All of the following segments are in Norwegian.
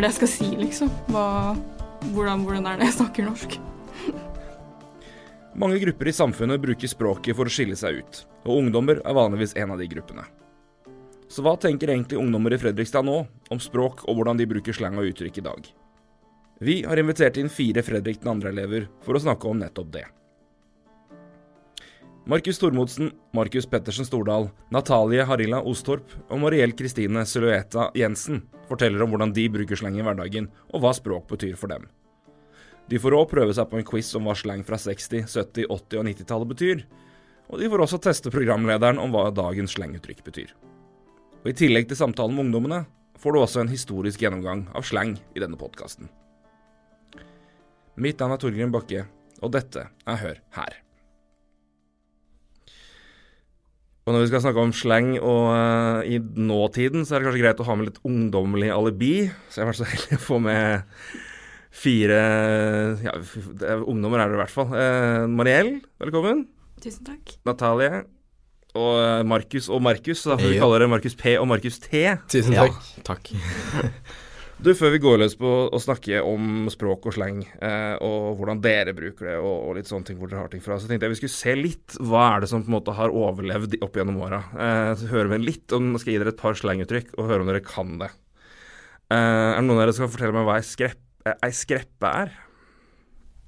er det jeg skal si, liksom? Hva, hvordan, hvordan er det jeg snakker norsk? Mange grupper i samfunnet bruker språket for å skille seg ut, og ungdommer er vanligvis en av de gruppene. Så hva tenker egentlig ungdommer i Fredrikstad nå om språk og hvordan de bruker slang og uttrykk i dag? Vi har invitert inn fire Fredrik 2.-elever for å snakke om nettopp det. Markus Tormodsen, Markus Pettersen Stordal, Natalie Harila Ostorp og Mariell Kristine Silueta Jensen forteller om hvordan de bruker slang i hverdagen, og hva språk betyr for dem. De får òg prøve seg på en quiz om hva slang fra 60-, 70-, 80- og 90-tallet betyr. Og de får også teste programlederen om hva dagens slanguttrykk betyr. Og I tillegg til samtalen med ungdommene får du også en historisk gjennomgang av slang i denne podkasten. Mitt navn er Torgrim Bakke, og dette er Hør her. Og når vi skal snakke om slang og uh, i nåtiden, så er det kanskje greit å ha med litt ungdommelig alibi. Så jeg har vært så heldig å få med fire ja, ungdommer er det i hvert fall. Uh, Mariell, velkommen. Tusen takk. Natalie. Og uh, Markus og Markus, da får vi kalle det Markus P og Markus T. Tusen takk. Ja, takk. Du, Før vi går løs på å snakke om språk og slang, eh, og hvordan dere bruker det, og, og, litt sånne ting hvor dere har ting fra, så tenkte jeg vi skulle se litt hva er det som på en måte har overlevd opp gjennom åra. Eh, høre med litt om, Skal gi dere et par slanguttrykk, og høre om dere kan det. Eh, er det noen av dere som kan fortelle meg hva ei, skrepp, eh, ei skreppe er?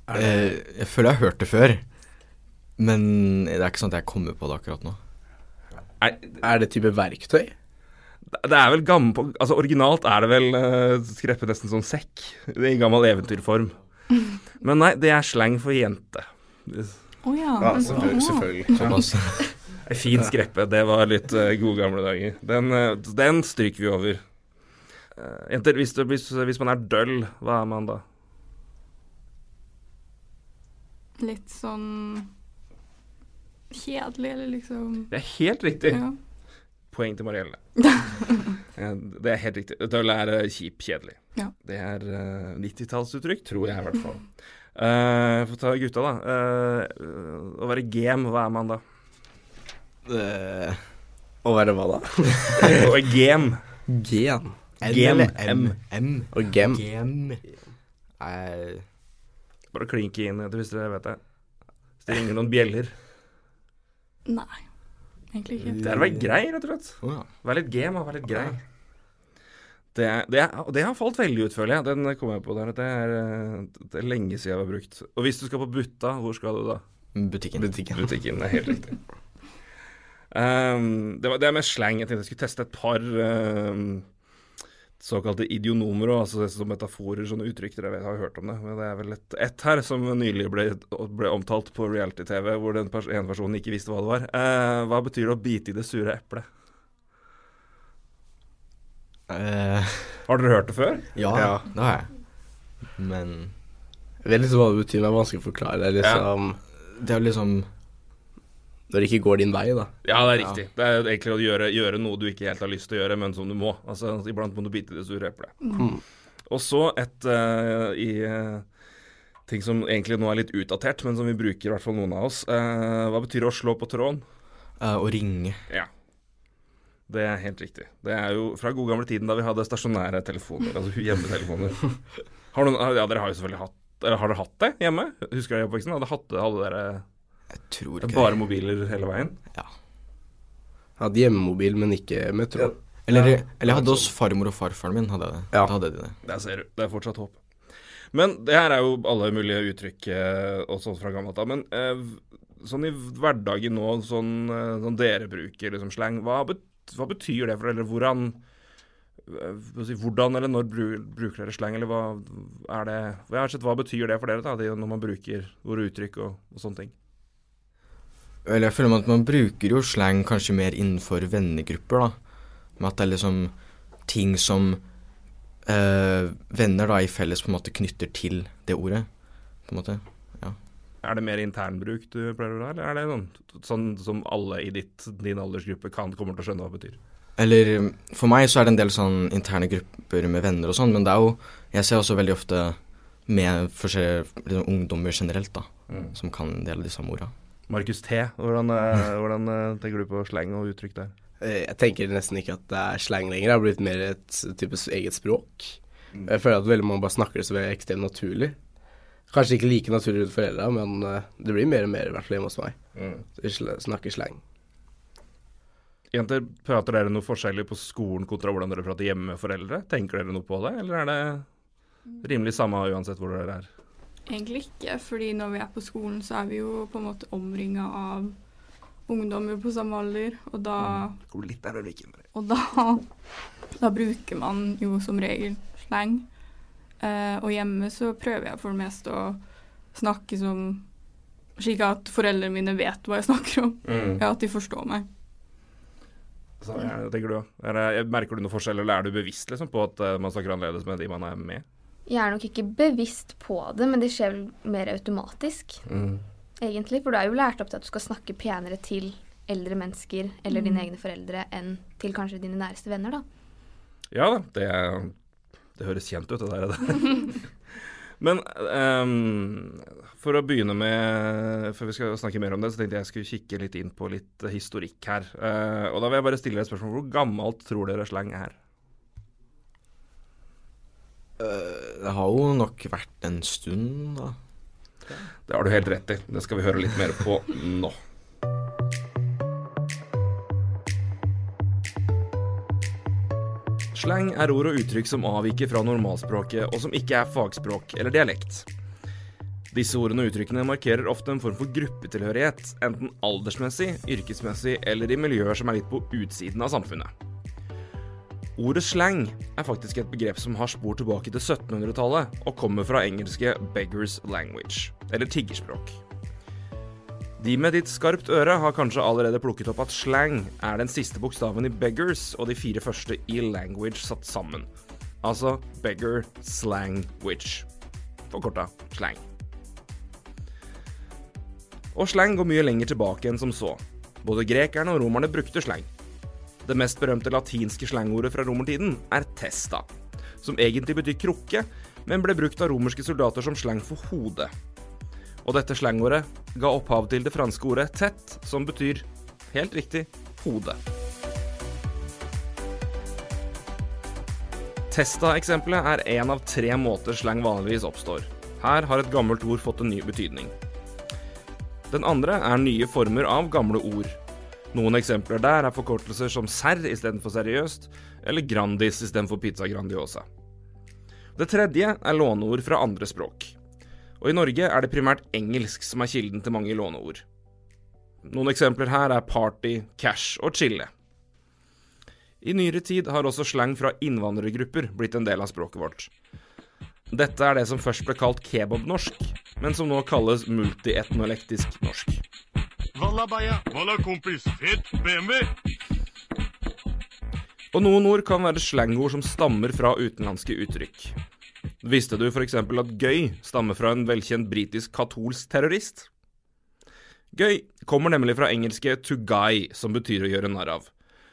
er det... Eh, jeg føler jeg har hørt det før, men det er ikke sånn at jeg kommer på det akkurat nå. Er, er det type verktøy? Det er vel gammel Altså Originalt er det vel uh, skreppet nesten som sekk. Det er I gammel eventyrform. Men nei, det er slang for jente. Å oh, ja. ja selvfølgelig. selvfølgelig. Såpass. Ei fin skreppe. Det var litt uh, gode gamle dager. Den, uh, den stryker vi over. Uh, jenter, hvis, hvis, hvis, man er døll, hva er man da? Litt sånn kjedelig, eller liksom Det er helt riktig. Ja. Poeng til Marielle. det er helt riktig. Døll er uh, kjip, kjedelig. Ja. Det er uh, 90-tallsuttrykk, tror jeg i hvert fall. Uh, Få ta gutta, da. Uh, å være game, hva er man da? Uh, å være hva da? Å være game. Gen. Gem. M. M. Og gem. Gem. Nei Bare klinke inn hvis dere vet det. Hvis det ringer noen bjeller. Nei, egentlig ikke. Det er å være grei, rett og slett. oh, ja. Være litt game og være litt grei. Det, det, det, har falt veldig ut, føler jeg. Den kom jeg på der. Det er, det er lenge siden jeg har brukt. Og hvis du skal på Butta, hvor skal du da? Butikken. Butikken. Butikken, det er helt riktig. Um, det, var, det er med slang. Jeg tenkte jeg skulle teste et par um, såkalte idionomer, altså som metaforer, sånne uttrykk. Dere vet, har hørt om det. Men det er vel ett et her som nylig ble, ble omtalt på reality-TV, hvor den pers ene personen ikke visste hva det var. Eh, hva betyr det å bite i det sure eplet? Uh, har dere hørt det før? Ja, Ja. det har jeg. Men Jeg vet liksom hva det betyr, men det er vanskelig å forklare. Det er liksom det er jo liksom Når det ikke går din vei, da. Ja, det er riktig. Det er egentlig å gjøre, gjøre, noe du ikke helt har lyst til å gjøre, men som du må. Altså, Iblant må du bite i det sure eplet. Mm. Og så et uh, i uh, ting som egentlig nå er litt utdatert, men som vi bruker, i hvert fall noen av oss. Uh, hva betyr det å slå på tråden? uh, å ringe. Ja. Det er helt riktig. Det er jo fra god gamle tiden da vi hadde stasjonære telefoner, altså hjemmetelefoner. Har noen, ja, dere har jo selvfølgelig hatt eller Har dere hatt det hjemme? Husker dere oppveksten? Hadde, hatt, hadde dere Jeg tror ikke bare mobiler hele veien? Ja. Jeg hadde hjemmemobil, men ikke metro. Ja. Eller, eller jeg hadde hos farmor og farfaren min. Hadde jeg det. Ja. Da hadde de det. Der ser du. Det er fortsatt håp. Men det her er jo alle mulige uttrykk eh, og sånt fra gammelt av. Men eh, sånn i hverdagen nå, sånn, eh, sånn dere bruker liksom slang, hva, bet, hva betyr det for dere? Hvordan, eh, si, hvordan eller når bruker dere slang, eller hva er det hva, sett, Hva betyr det for dere da, det, når man bruker våre uttrykk og, og sånne ting? Eller jeg føler at man bruker jo slang kanskje mer innenfor vennegrupper, da. Med at det er liksom ting som øh, venner da i felles på en måte knytter til det ordet, på en måte. Ja. Er det mer internbruk du pleier å ha, eller er det sånn, sånn som alle i ditt, din aldersgruppe kan, kommer til å skjønne hva det betyr? Eller for meg så er det en del sånn interne grupper med venner og sånn, men det er jo Jeg ser også veldig ofte med forskjellige liksom, ungdommer generelt, da, Mm. som kan en del av de samme orda. Markus T, hvordan, eh, hvordan eh, tenker du på slang og uttrykk der? Eh, Jeg tenker nesten ikke at det er slang lenger. Det har blitt mer et type eget språk. Jeg føler at veldig mange bare snakker det så veldig ekstremt naturlig. Kanskje ikke like naturlig rundt foreldra, men det blir mer og mer, i hvert fall hjemme hos meg. Vi snakker slang. Jenter, prater dere noe forskjellig på skolen kontra hvordan dere prater hjemme med foreldre? Tenker dere noe på det, eller er det rimelig samme uansett hvor dere er? Egentlig ikke, fordi når vi er på skolen, så er vi jo på en måte omringa av ungdommer på samme alder, og da, og ikke og da, da bruker man jo som regel slang. Uh, og hjemme så prøver jeg for det meste å snakke som slik at foreldrene mine vet hva jeg snakker om. Mm. Ja, at de forstår meg. Så, ja, tenker du, er merker du noen forskjell, eller er du bevisst liksom, på at eh, man snakker annerledes med de man er med? Jeg er nok ikke bevisst på det, men det skjer vel mer automatisk, egentlig. For du er jo lært opp til at du skal snakke penere til eldre mennesker eller dine egne foreldre enn til kanskje dine næreste venner, da. Ja da, det, det høres kjent ut, det der. Men um, for å begynne med, før vi skal snakke mer om det, så tenkte jeg jeg skulle kikke litt inn på litt historikk her. Uh, og da vil jeg bare stille deg et spørsmål. Hvor gammelt tror dere slang er? Det har jo nok vært en stund, da. Det har du helt rett i. Det skal vi høre litt mer på nå. Slang er ord og uttrykk som avviker fra normalspråket, og som ikke er fagspråk eller dialekt. Disse ordene og uttrykkene markerer ofte en form for gruppetilhørighet, enten aldersmessig, yrkesmessig eller i miljøer som er litt på utsiden av samfunnet. Ordet slang er faktisk et begrep som har spor tilbake til 1700-tallet, og kommer fra engelske 'beggars language', eller tiggerspråk. De med ditt skarpt øre har kanskje allerede plukket opp at slang er den siste bokstaven i 'beggars' og de fire første i 'language' satt sammen. Altså 'beggar slang witch'. Forkorta slang. Og slang går mye lenger tilbake enn som så. Både grekerne og romerne brukte slang. Det mest berømte latinske slangordet fra romertiden er testa, som egentlig betyr krukke, men ble brukt av romerske soldater som slang for hode. Og dette slangordet ga opphav til det franske ordet tett, som betyr, helt riktig, hode. Testa-eksempelet er én av tre måter slang vanligvis oppstår. Her har et gammelt ord fått en ny betydning. Den andre er nye former av gamle ord. Noen eksempler der er forkortelser som serr istedenfor seriøst, eller Grandis istedenfor Pizza Grandiosa. Det tredje er låneord fra andre språk. Og i Norge er det primært engelsk som er kilden til mange låneord. Noen eksempler her er party, cash og chille. I nyere tid har også slang fra innvandrergrupper blitt en del av språket vårt. Dette er det som først ble kalt kebabnorsk, men som nå kalles multietnolektisk norsk. Walla baya, walla kompis, Fett BMW. Og noen ord kan være slangord som stammer fra utenlandske uttrykk. Visste du f.eks. at gøy stammer fra en velkjent britisk katolsk terrorist? Gøy kommer nemlig fra engelske to guy, som betyr å gjøre narr av.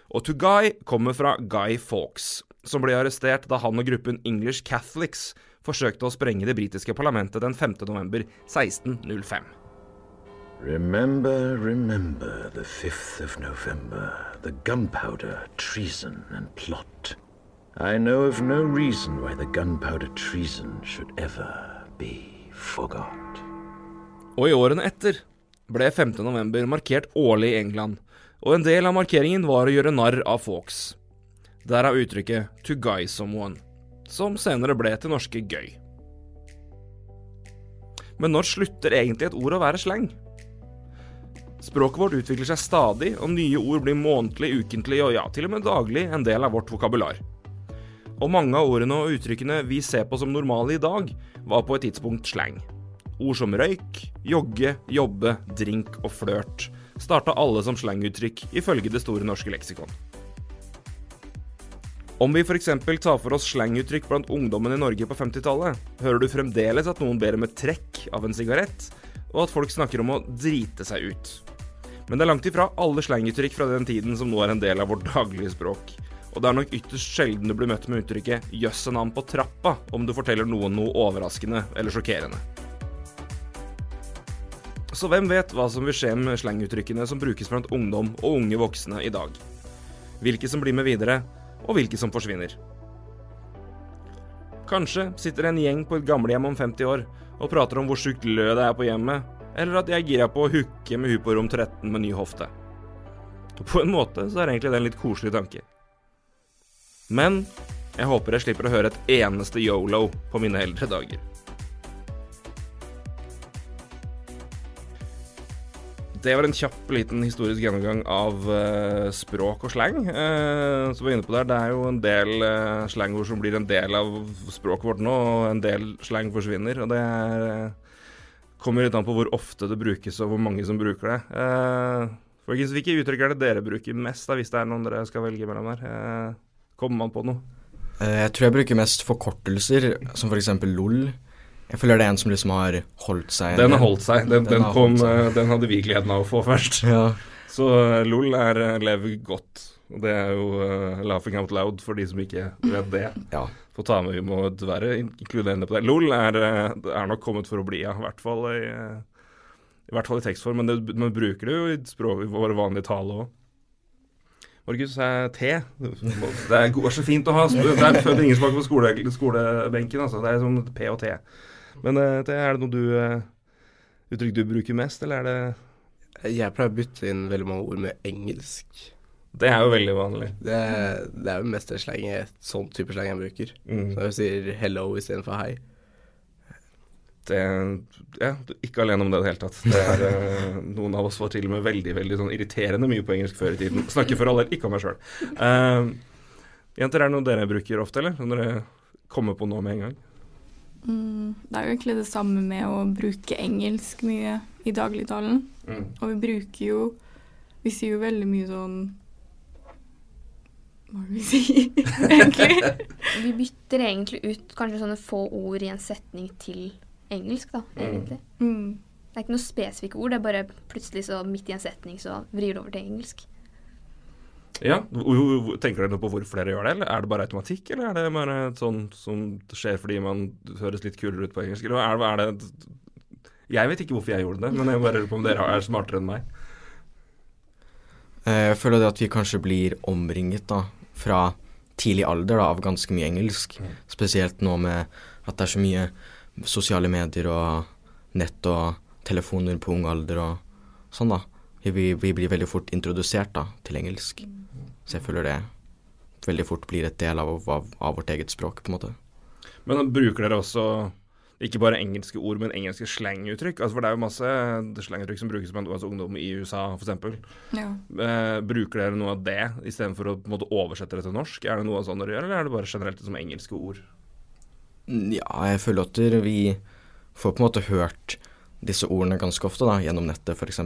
Og to guy kommer fra Guy Fawkes, som ble arrestert da han og gruppen English Catholics forsøkte å sprenge det britiske parlamentet den 5. november 1605. Remember, remember the 5th of November, the gunpowder, treason, and plot. I know of no reason why the gunpowder treason should ever be forgot. Og i årene etter ble 5. november markert årlig i England, og en del av markeringen var å gjøre narr av Fawkes. Derav uttrykket 'to guy someone', som senere ble til norske 'gøy'. Men når slutter egentlig et ord å være slang? Språket vårt utvikler seg stadig, og nye ord blir månedlig, ukentlig og ja, til og med daglig en del av vårt vokabular. Og mange av ordene og uttrykkene vi ser på som normale i dag, var på et tidspunkt slang. Ord som røyk, jogge, jobbe, drink og flørt starta alle som slanguttrykk, ifølge Det store norske leksikon. Om vi f.eks. tar for oss slanguttrykk blant ungdommen i Norge på 50-tallet, hører du fremdeles at noen ber om et trekk av en sigarett, og at folk snakker om å drite seg ut. Men det er langt ifra alle slanguttrykk fra den tiden som nå er en del av vårt daglige språk. Og det er nok ytterst sjelden du blir møtt med uttrykket 'jøsse navn på trappa' om du forteller noen noe overraskende eller sjokkerende. Så hvem vet hva som vil skje med slanguttrykkene som brukes blant ungdom og unge voksne i dag? Hvilke som blir med videre, og hvilke som forsvinner. Kanskje sitter en gjeng på et gamlehjem om 50 år og prater om hvor sjukt lø det er på hjemmet, eller at de er gira på å hooke med hun på rom 13 med ny hofte. På en måte så er egentlig det en litt koselig tanke. Men jeg håper jeg slipper å høre et eneste yolo på mine eldre dager. Det var en kjapp liten historisk gjennomgang av uh, språk og slang. Uh, som vi var inne på der, Det er jo en del uh, slangord som blir en del av språket vårt nå, og en del slang forsvinner. Og det er, kommer litt an på hvor ofte det brukes, og hvor mange som bruker det. Uh, folkens, hvilke uttrykk er det dere bruker mest, da, hvis det er noen dere skal velge mellom her? Kommer man på noe? Jeg tror jeg bruker mest forkortelser, som for eksempel LOL. Jeg føler det er en som liksom har holdt seg Den har holdt seg. Den, Den den, kom, holdt seg. eh, den hadde vi gleden av å få først. Ja. Så eh, LOL er eh, lev godt. Og det er jo uh, laughing out loud for de som ikke vet det. ja. Få ta med, Vi må være in- inkluderende på det. LOL er, er nok kommet for å bli, ja. I hvert fall i, i, hvert fall i tekstform. Men det, man bruker det jo i, språk, i vår vanlige tale òg. Markus, te. Det er går så fint å ha. Det er ingen smak på skole, skolebenken. Altså. Det er som P og T. Men eh, er det noe du eh, uttrykk du bruker mest, eller er det Jeg pleier å bytte inn veldig mange ord med engelsk. Det er jo veldig vanlig. Det, det er jo mest slenge, slanget, sånn type slang jeg bruker. Mm. Så jeg sier hello istedenfor hei. Det, ja, du er ikke alene om det i det hele tatt. Det er, eh, noen av oss var til og med veldig veldig sånn irriterende mye på engelsk før i tiden. Snakker for alle, ikke om meg sjøl. jenter, er det noe dere bruker ofte, eller? Som dere kommer på nå med en gang? Mm, det er jo egentlig det samme med å bruke engelsk mye i dagligtalen. Og vi bruker jo Vi sier jo veldig mye sånn Hva er det vi sier, egentlig? Vi bytter egentlig ut kanskje sånne få ord i en setning til engelsk, da, egentlig. Mm. Det er ikke noe spesifikke ord, det er bare plutselig så midt i en setning så vrir det over til engelsk. Ja, Tenker dere noe på hvorfor dere gjør det, eller er det bare automatikk, eller er det bare sånn som skjer fordi man høres litt kulere ut på engelsk, eller er det, er det Jeg vet ikke hvorfor jeg gjorde det, men jeg bare lurer på om dere er smartere enn meg. Eh, Jeg føler det at vi kanskje blir omringet da, fra tidlig alder da, av ganske mye engelsk. Spesielt nå med at det er så mye sosiale medier og nett og telefoner på ung alder og sånn, da. Vi, vi blir veldig fort introdusert da, til engelsk. Så jeg føler det veldig fort blir et del av, av, av vårt eget språk, på en måte. Men bruker dere også ikke bare engelske ord, men engelske slanguttrykk? Altså, for det er jo masse slanguttrykk som brukes blant altså, ungdom i USA, f.eks. Ja. Eh, bruker dere noe av det istedenfor å på en måte, oversette det til norsk? Er det noe sånn dere gjør, eller er det bare generelt som engelske ord? Ja, jeg føler at vi får på en måte hørt disse ordene ganske ofte, da, gjennom nettet f.eks.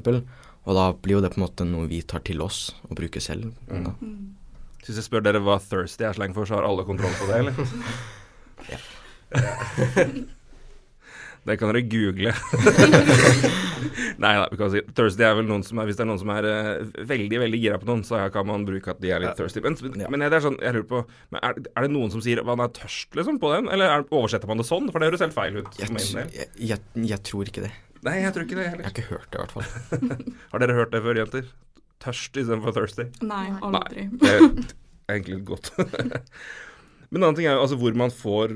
Og da blir jo det på en måte noe vi tar til oss og bruker selv. Da. Hvis jeg spør dere hva thirsty er slang for, så har alle kontroll på det, eller? Det kan dere google. Nei da, vi kan si thirsty er vel noen som er Hvis det er noen som er uh, veldig veldig gira på noen, så kan man bruke at de er litt thirsty. Men, Ja. men det er sånn, jeg lurer på men er, er det noen som sier man er tørst, liksom, på den? Eller er, oversetter man det sånn? For det høres helt feil ut. Jeg, jeg, jeg, jeg tror ikke det. Nei, jeg tror ikke det heller. Jeg har ikke hørt det, i hvert fall. Har dere hørt det før, jenter? Tørst istedenfor thirsty? Nei, aldri. Nei. Det er egentlig godt. Men en annen ting er jo altså hvor man får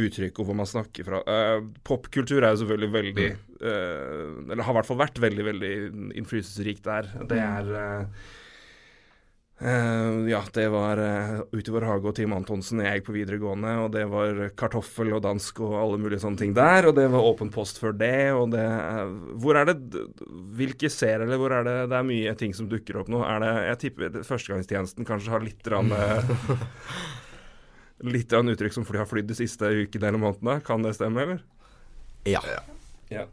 uttrykk og hvor man snakker fra. Uh, popkultur er jo selvfølgelig veldig uh, Eller har i hvert fall vært veldig, veldig innflytelsesrikt der. Det er eh, eh, Ja, det var uh, Utover i vår hage og Team Antonsen jeg gikk på videregående, og det var kartoffel og dansk og alle mulige sånne ting der, og det var åpen post før det, og det uh, Hvor er det Hvilke serier, eller hvor er det det er mye ting som dukker opp nå? Er det Jeg tipper førstegangstjenesten kanskje har litt rann, eh, Litt en uttrykk som fly har flydd de siste ukene eller månedene. Kan det stemme, eller? Ja. Ja.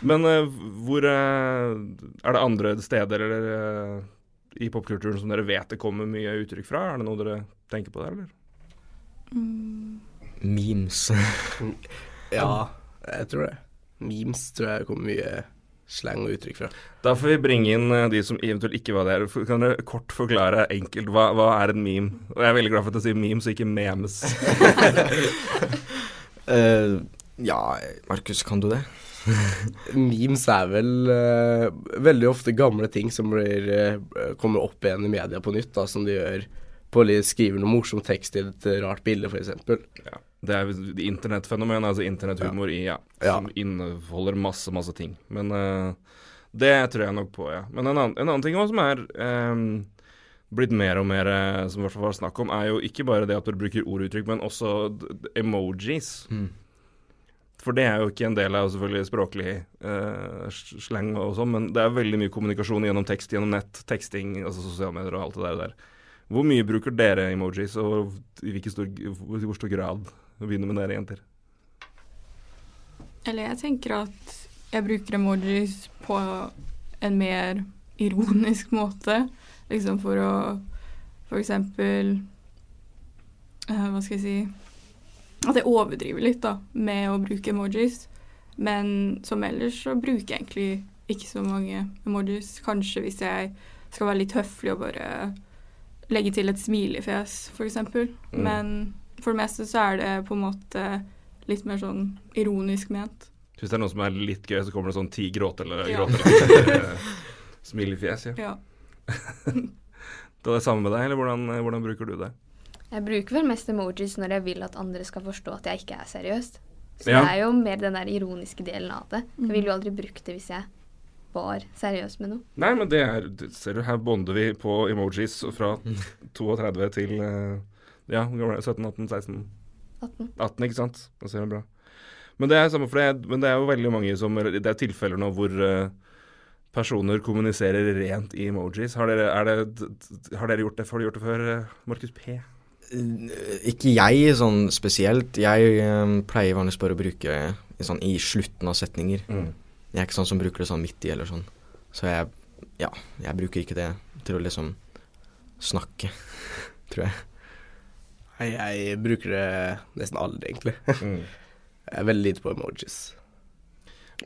Men eh, hvor eh, Er det andre steder eller eh, i popkulturen som dere vet det kommer mye uttrykk fra? Er det noe dere tenker på der, eller? Mm. Memes. Ja, jeg tror det. Memes tror jeg kommer mye slang og uttrykk fra. Da får vi bringe inn eh, de som eventuelt ikke var der. Kan dere kort forklare enkelt hva, hva er en meme? Og jeg er veldig glad for at du sier memes og ikke memes. uh, ja, Markus, kan du det? Memes er vel uh, veldig ofte gamle ting som blir, uh, kommer opp igjen i media på nytt, da, som de gjør på å skriver noe morsom tekst i et rart bilde, f.eks. Ja. Det er internettfenomen, altså internetthumor i, ja, Ja. som inneholder masse, masse ting. Men uh, det tror jeg nok på, ja. Men en annen, en annen ting også som er um, blitt mer og mer som i hvert fall var snakk om, er jo ikke bare det at du bruker orduttrykk, men også emojis. Mm. For det er jo ikke en del av selvfølgelig språklig uh, sleng og sånn, men det er veldig mye kommunikasjon gjennom tekst, gjennom nett, teksting, altså sosiale medier og alt det der. Hvor mye bruker dere emojis, og i stor, hvor stor grad? Begynner med dere, jenter. Eller jeg tenker at jeg bruker emojis på en mer ironisk måte. Liksom for å for eksempel eh, Hva skal jeg si At jeg overdriver litt da, med å bruke emojis. Men som ellers så bruker jeg egentlig ikke så mange emojis. Kanskje hvis jeg skal være litt høflig og bare legge til et smilefjes, f.eks. Mm. Men for det meste så er det på en måte litt mer sånn ironisk ment. Hvis det er noe som er litt gøy, så kommer det sånn ti gråte eller Ja. gråte eller smilefjes. Ja. Ja. Det er det samme med deg, eller hvordan, hvordan bruker du det? Jeg bruker vel mest emojis når jeg vil at andre skal forstå at jeg ikke er seriøst. Så Ja. det er jo mer den der ironiske delen av det. Jeg ville jo aldri brukt det hvis jeg var seriøs med noe. Nei, men det er Ser du, her bonder vi på emojis fra 32 til eh, ja, hvor gammel er jeg? 17, 18, 16 18. 18, ikke sant? Da ser vi bra. Men det er samme for det, men det er jo veldig mange som Det er tilfeller nå hvor eh, personer kommuniserer rent i emojis. Har dere, er det, har dere gjort det, har du gjort det før, eh, Markus P? Ikke jeg sånn spesielt. Jeg um, pleier vanligvis bare å bruke i sånn i slutten av setninger. Jeg er ikke sånn som bruker det sånn midt i eller sånn. Så jeg, ja, jeg bruker ikke det til å liksom snakke, tror jeg. Nei, jeg bruker det nesten aldri, egentlig. Mm. Jeg er veldig lite på emojis.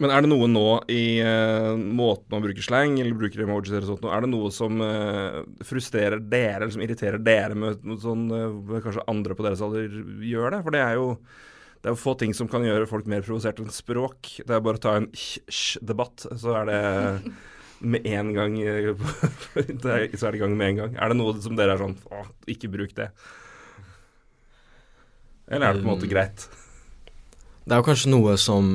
Men er det noe nå i uh, måten man bruker slang eller bruker emojis eller sånt, nå, er det noe som uh, frustrerer dere, eller som irriterer dere med noe sånn uh, kanskje andre på deres alder gjør det? For det er jo det er jo få ting som kan gjøre folk mer provosert enn språk. Det er bare å ta en hysj-debatt, så er det med en gang Så er det i gang med en gang. Er det noe som dere er sånn Å, ikke bruk det. Eller er det på en måte Um, greit? Det er jo kanskje noe som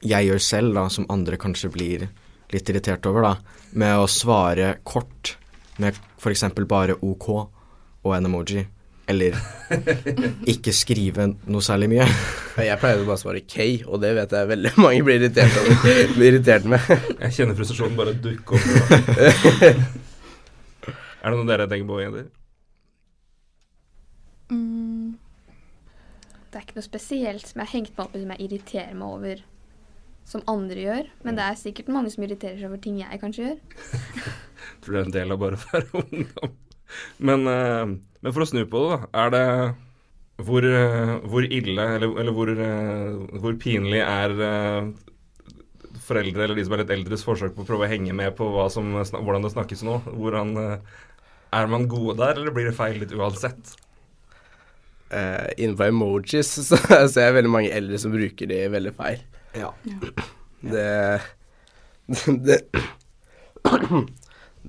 jeg gjør selv, da, som andre kanskje blir litt irritert over, da. Med å svare kort med f.eks. bare OK og en emoji. Eller ikke skrive noe særlig mye. Jeg pleier bare å svare K, og det vet jeg veldig mange blir irritert, over, blir irritert med. Jeg kjenner frustrasjonen bare dukke opp. er det noe dere tenker på, jenter? Mm. Det er ikke noe spesielt som jeg har hengt meg opp i som jeg irriterer meg over som andre gjør. Men det er sikkert mange som irriterer seg over ting jeg kanskje gjør. Tror det er en del av bare å være ungdom. Men, eh, men for å snu på det, da. Er det Hvor, eh, hvor ille, eller, eller hvor, eh, hvor pinlig er foreldre eller de som er litt eldres forsøk på å prøve å henge med på hva som, hvordan det snakkes nå? Hvordan, er man gode der, eller blir det feil litt uansett? Uh, innenfor emojis så ser jeg veldig mange eldre som bruker de veldig feil. Ja. Det Det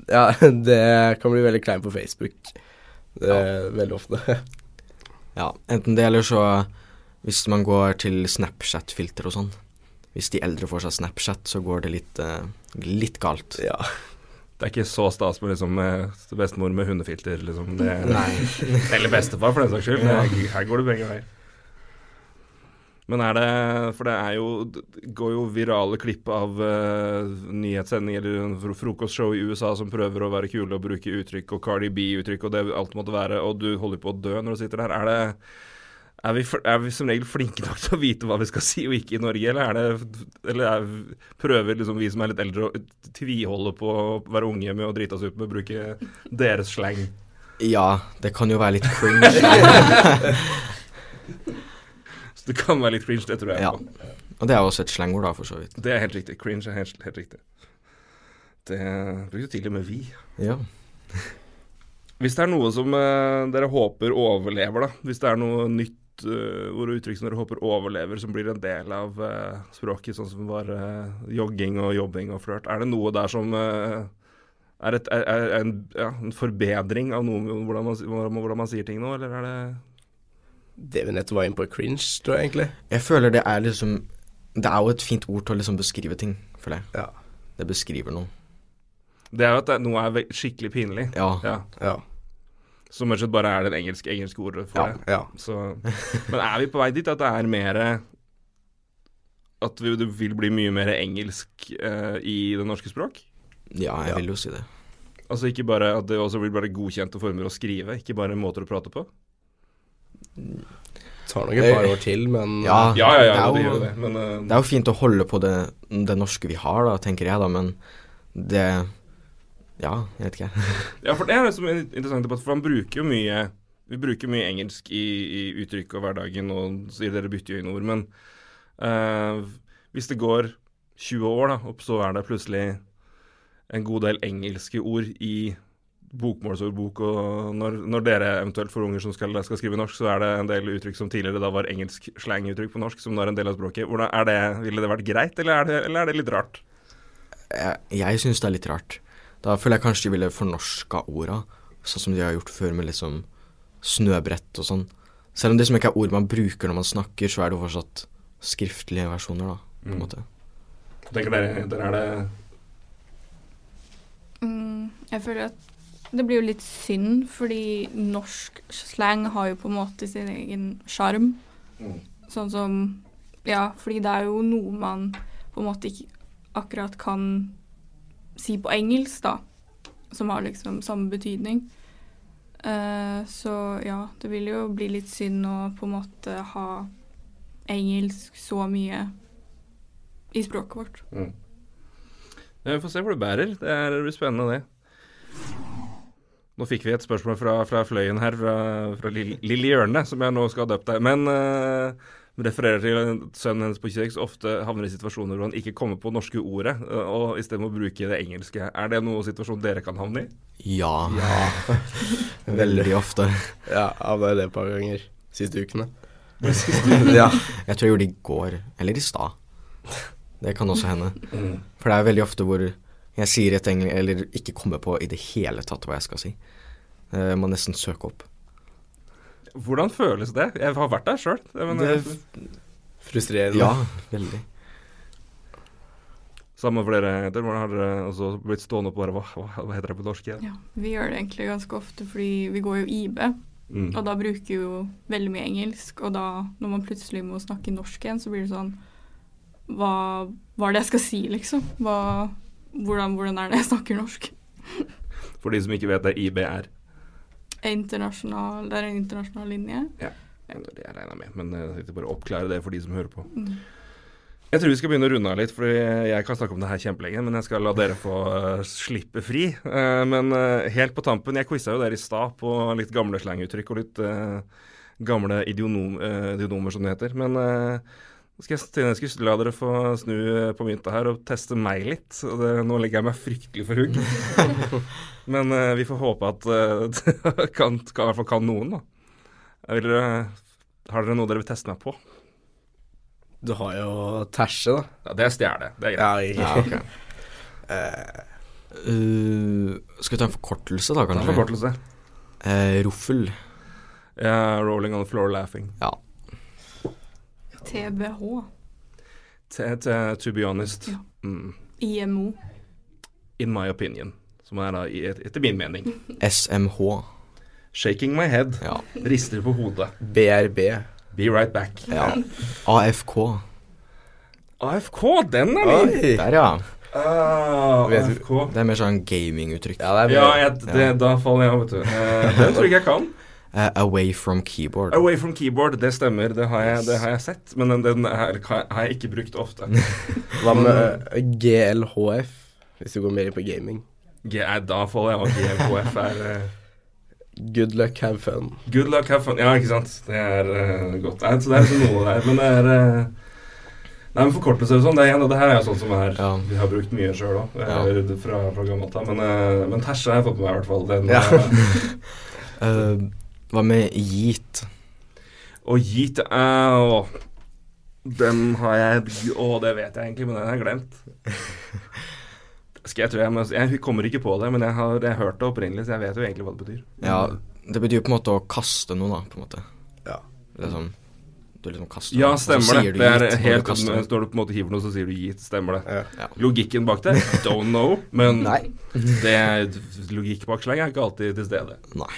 Ja, det kan bli veldig kleint på Facebook. Det er veldig ofte. ja. Enten det, eller så hvis man går til Snapchat-filter og sånn. Hvis de eldre får seg Snapchat, så går det litt, uh, litt galt. Ja. Det er ikke så stas med liksom, eh, bestemor med hundefilter, liksom. Det, Nei. Eller bestefar, for den saks skyld. Er- Her går det begge veier. Men er det For det er jo går jo virale klipp av uh, nyhetssending eller frokostshow i USA som prøver å være kule og bruke uttrykk, og Cardi B-uttrykk, og det alt måtte være, og du holder på å dø når du sitter der. Er det er vi, er vi som regel flinke nok til å vite hva vi skal si og ikke i Norge, eller er det Eller er, prøver liksom vi som er litt eldre å tviholde på å være unge med å drite oss ut med å bruke deres slang? Ja, det kan jo være litt cringe. Så det kan være litt cringe, det tror jeg. Ja. Og det er også et slangord, da, for så vidt. Det er helt riktig. Cringe er helt, helt riktig. Det brukte til og med vi. Ja. Hvis det er noe som eh, dere håper overlever, da, hvis det er noe nytt uh, ord og uttrykk som dere håper overlever, som blir en del av uh, språket, sånn som var uh, jogging og jobbing og flørt, er det noe der som uh, er, et, er, er en, ja, en forbedring av noe, hvordan, man- hvordan man sier ting nå, eller er det Det vi nettopp var inne på, cringe, tror jeg egentlig. Jeg føler det er liksom Det er jo et fint ord til å liksom beskrive ting, føler jeg. Ja. Det beskriver noe. Det er jo at det, noe er skikkelig pinlig. Ja. Ja. Ja. Så rett og slett bare er det engelske, engelske ordet for Ja. det. ja. Så, men er vi på vei dit at det er mer At vi, det vil bli mye mer engelsk uh, i det norske språk? Ja, jeg Ja. vil jo si det. Altså ikke bare at det også blir bare godkjente former å skrive, ikke bare måter å prate på? Tar nok et par år til, men Ja, Ja, ja, ja, det, er jo, det. Men uh, det er jo fint å holde på det, det norske vi har, da, tenker jeg, da, men det Ja, jeg vet ikke. Ja, for det er liksom en interessant debatt, for han bruker jo mye Vi bruker mye engelsk i, i uttrykk og hverdagen, og sier dere bytter jo inn ord, men uh, hvis det går 20 år, da, og så er det plutselig en god del engelske ord i bokmålsordbok, og når, når dere eventuelt får unger som skal, skal skrive norsk, så er det en del uttrykk som tidligere da var engelsk slanguttrykk på norsk, som nå er en del av språket. Hvordan er det, Ville det vært greit, eller er det, eller er det litt rart? Jeg, jeg syns det er litt rart. Da føler jeg kanskje de ville fornorska orda, sånn som de har gjort før med liksom snøbrett og sånn. Selv om det som ikke er ord man bruker når man snakker, så er det jo fortsatt skriftlige versjoner, da, på en Mm. måte. Tenker dere, dere er det Mm, jeg føler at det blir jo litt synd, fordi norsk slang har jo på en måte sin egen sjarm. Mm. Sånn som Ja, fordi det er jo noe man på en måte ikke akkurat kan si på engelsk, da. Som har liksom samme betydning. Uh, så ja, det vil jo bli litt synd å på en måte ha engelsk så mye i språket vårt. Mm. Ja, Vi får se hvor det bærer. Det, er, det blir spennende, det. Nå fikk vi et spørsmål fra, fra Fløyen her, fra, fra Lille, Hjørne, som jeg nå skal adopte. Men uh, refererer til at sønnen hennes på 26 ofte havner i situasjoner hvor han ikke kommer på norske ordet, eh, og i stedet må bruke det engelske. Er det noen situasjon dere kan havne i? Ja. Veldig ofte. ja, jeg har det et par ganger siste ukene. ja. Jeg tror jeg gjorde det i går, eller i stad. Det kan også hende. For det er veldig ofte hvor jeg sier et engel, eller ikke kommer på i det hele tatt hva jeg skal si. Jeg må nesten søke opp. Hvordan føles det? Jeg har vært der sjøl. Det er frustrerende. Ja, veldig. Samme for dere. Hvordan har dere også blitt stående på bare hva, hva, hva heter det på norsk igjen? Ja, vi gjør det egentlig ganske ofte fordi vi går jo IB, Mm. og da bruker vi jo veldig mye engelsk, og da når man plutselig må snakke norsk igjen, så blir det sånn Hva, hva er det jeg skal si, liksom? Hva, hvordan, hvordan er det jeg snakker norsk? For de som ikke vet det IB er. Internasjonal, det er en internasjonal linje. Ja, det er det jeg regna med, men jeg tenkte bare oppklare det for de som hører på. Mm. Jeg tror vi skal begynne å runde av litt, for jeg kan snakke om det her kjempelenge. Men jeg skal la dere få eh, slippe fri. Eh, men eh, helt på tampen, jeg quiza jo dere i stad på litt gamle slanguttrykk og litt eh, gamle idionom, eh, idionomer, som det heter. Men eh, skal jeg, jeg skulle la dere få snu på mynta her og teste meg litt. Og det, nå legger jeg meg fryktelig for hugg. men uh, vi får håpe at uh, kan, kan, i hvert fall kan noen, da. Jeg vil, eh, har dere noe dere vil teste meg på? Du har jo tæsje, da. Ja, det er stjerne. Det er greit. Ja, Ja, Okay. Uh, skal vi ta en forkortelse, da, Ta en forkortelse. Uh, ruffel. Ja, 'Rolling on the floor laughing'. Ja. TBH. To be honest. Ja. Mm. IMO. In my opinion. Som er da, i- etter min mening. SMH. Shaking my head. Ja. Rister på hodet. BRB. Be right back. ja. AFK. AFK, den er min! Oi! Der, ja. Uh, AFK. Det er mer sånn gaminguttrykk. Ja, det er Ja, jeg, det, da faller jeg av, vet du. Uh, den tror jeg ikke jeg kan. Eh, away from keyboard. Away from keyboard, det stemmer. Det har jeg, det har jeg sett. Men den, den er, har jeg ikke brukt ofte. Hva med eh, GLHF, hvis du går mer inn på gaming? G da faller jeg av. GLHF er uh... Good luck, have fun. Good luck, have fun. Ja, ikke sant. Det er uh, godt. Nei, så det er liksom noe der. Men det er eh, Nei, men forkortelser og sånn, det, er det her er jo sånn som er Ja. vi har brukt mye sjøl òg, fra, fra gammelt av. Men, uh, men Terse har jeg fått med meg, i hvert fall. Den, Ja. eh, Eh, hva med yeet? og Yeet uh, å, Den har jeg Å, det vet jeg egentlig, men den har jeg glemt. Skal jeg tro jeg, må- jeg kommer ikke på det, men jeg har, jeg har hørt det opprinnelig, så jeg vet jo egentlig hva det betyr. Ja, det betyr på en måte å kaste noe, da, på en måte. Ja. Liksom Du liksom kaster Ja, stemmer sier det. du Det er helt når du. Når du på en måte hiver noe, så sier du gitt. Stemmer det. Ja. Ja. Logikken bak det? Don't know. Men det er, logikk bak slang er ikke alltid til stede. Nei.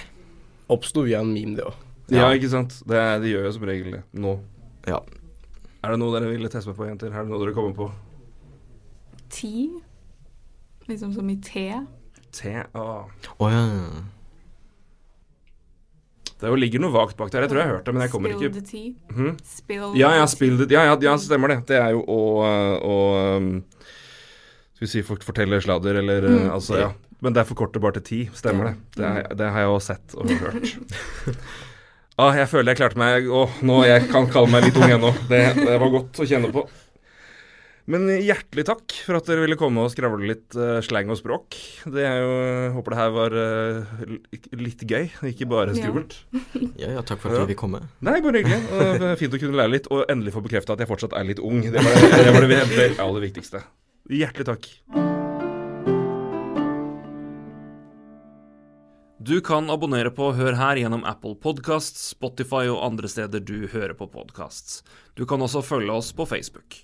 Oppsto via en meme, det òg. Ja, Ja. ikke sant. Det, er- det gjør jo som regel det. Nå. Ja. Er det noe dere ville teste meg på, jenter? Er det noe dere kommer på? Ti. Liksom som i te. Te? Å Å ja. Det jo ligger noe vagt bak der. Jeg tror jeg har hørt det, men jeg kommer Spill ikke the tea. Mhm. Spill Ja, ja, the spill det. Ja, ja, ja, stemmer det. Det er jo å, å um, Skal vi si fort fortelle sladder, eller uh, Mm. altså, ja. Men det er forkortet bare til ti. Stemmer det. Det, er, det har jeg også sett og hørt. ah, jeg føler jeg klarte meg Å, nå jeg kan kalle meg litt ung ennå. Det, det var godt å kjenne på. Men hjertelig takk for at dere ville komme og skravle litt uh, slang og språk. Det er jo, håper det her var uh, litt gøy, ikke bare Ja. skummelt. ja, ja, takk for at Ja. vi fikk komme. Nei, bare hyggelig. Fint å kunne lære litt, og endelig få bekrefta at jeg fortsatt er litt ung. Det var det, det, var det aller viktigste. Hjertelig takk. Du kan abonnere på Hør her gjennom Apple Podcasts, Spotify og andre steder du hører på podcasts. Du kan også følge oss på Facebook.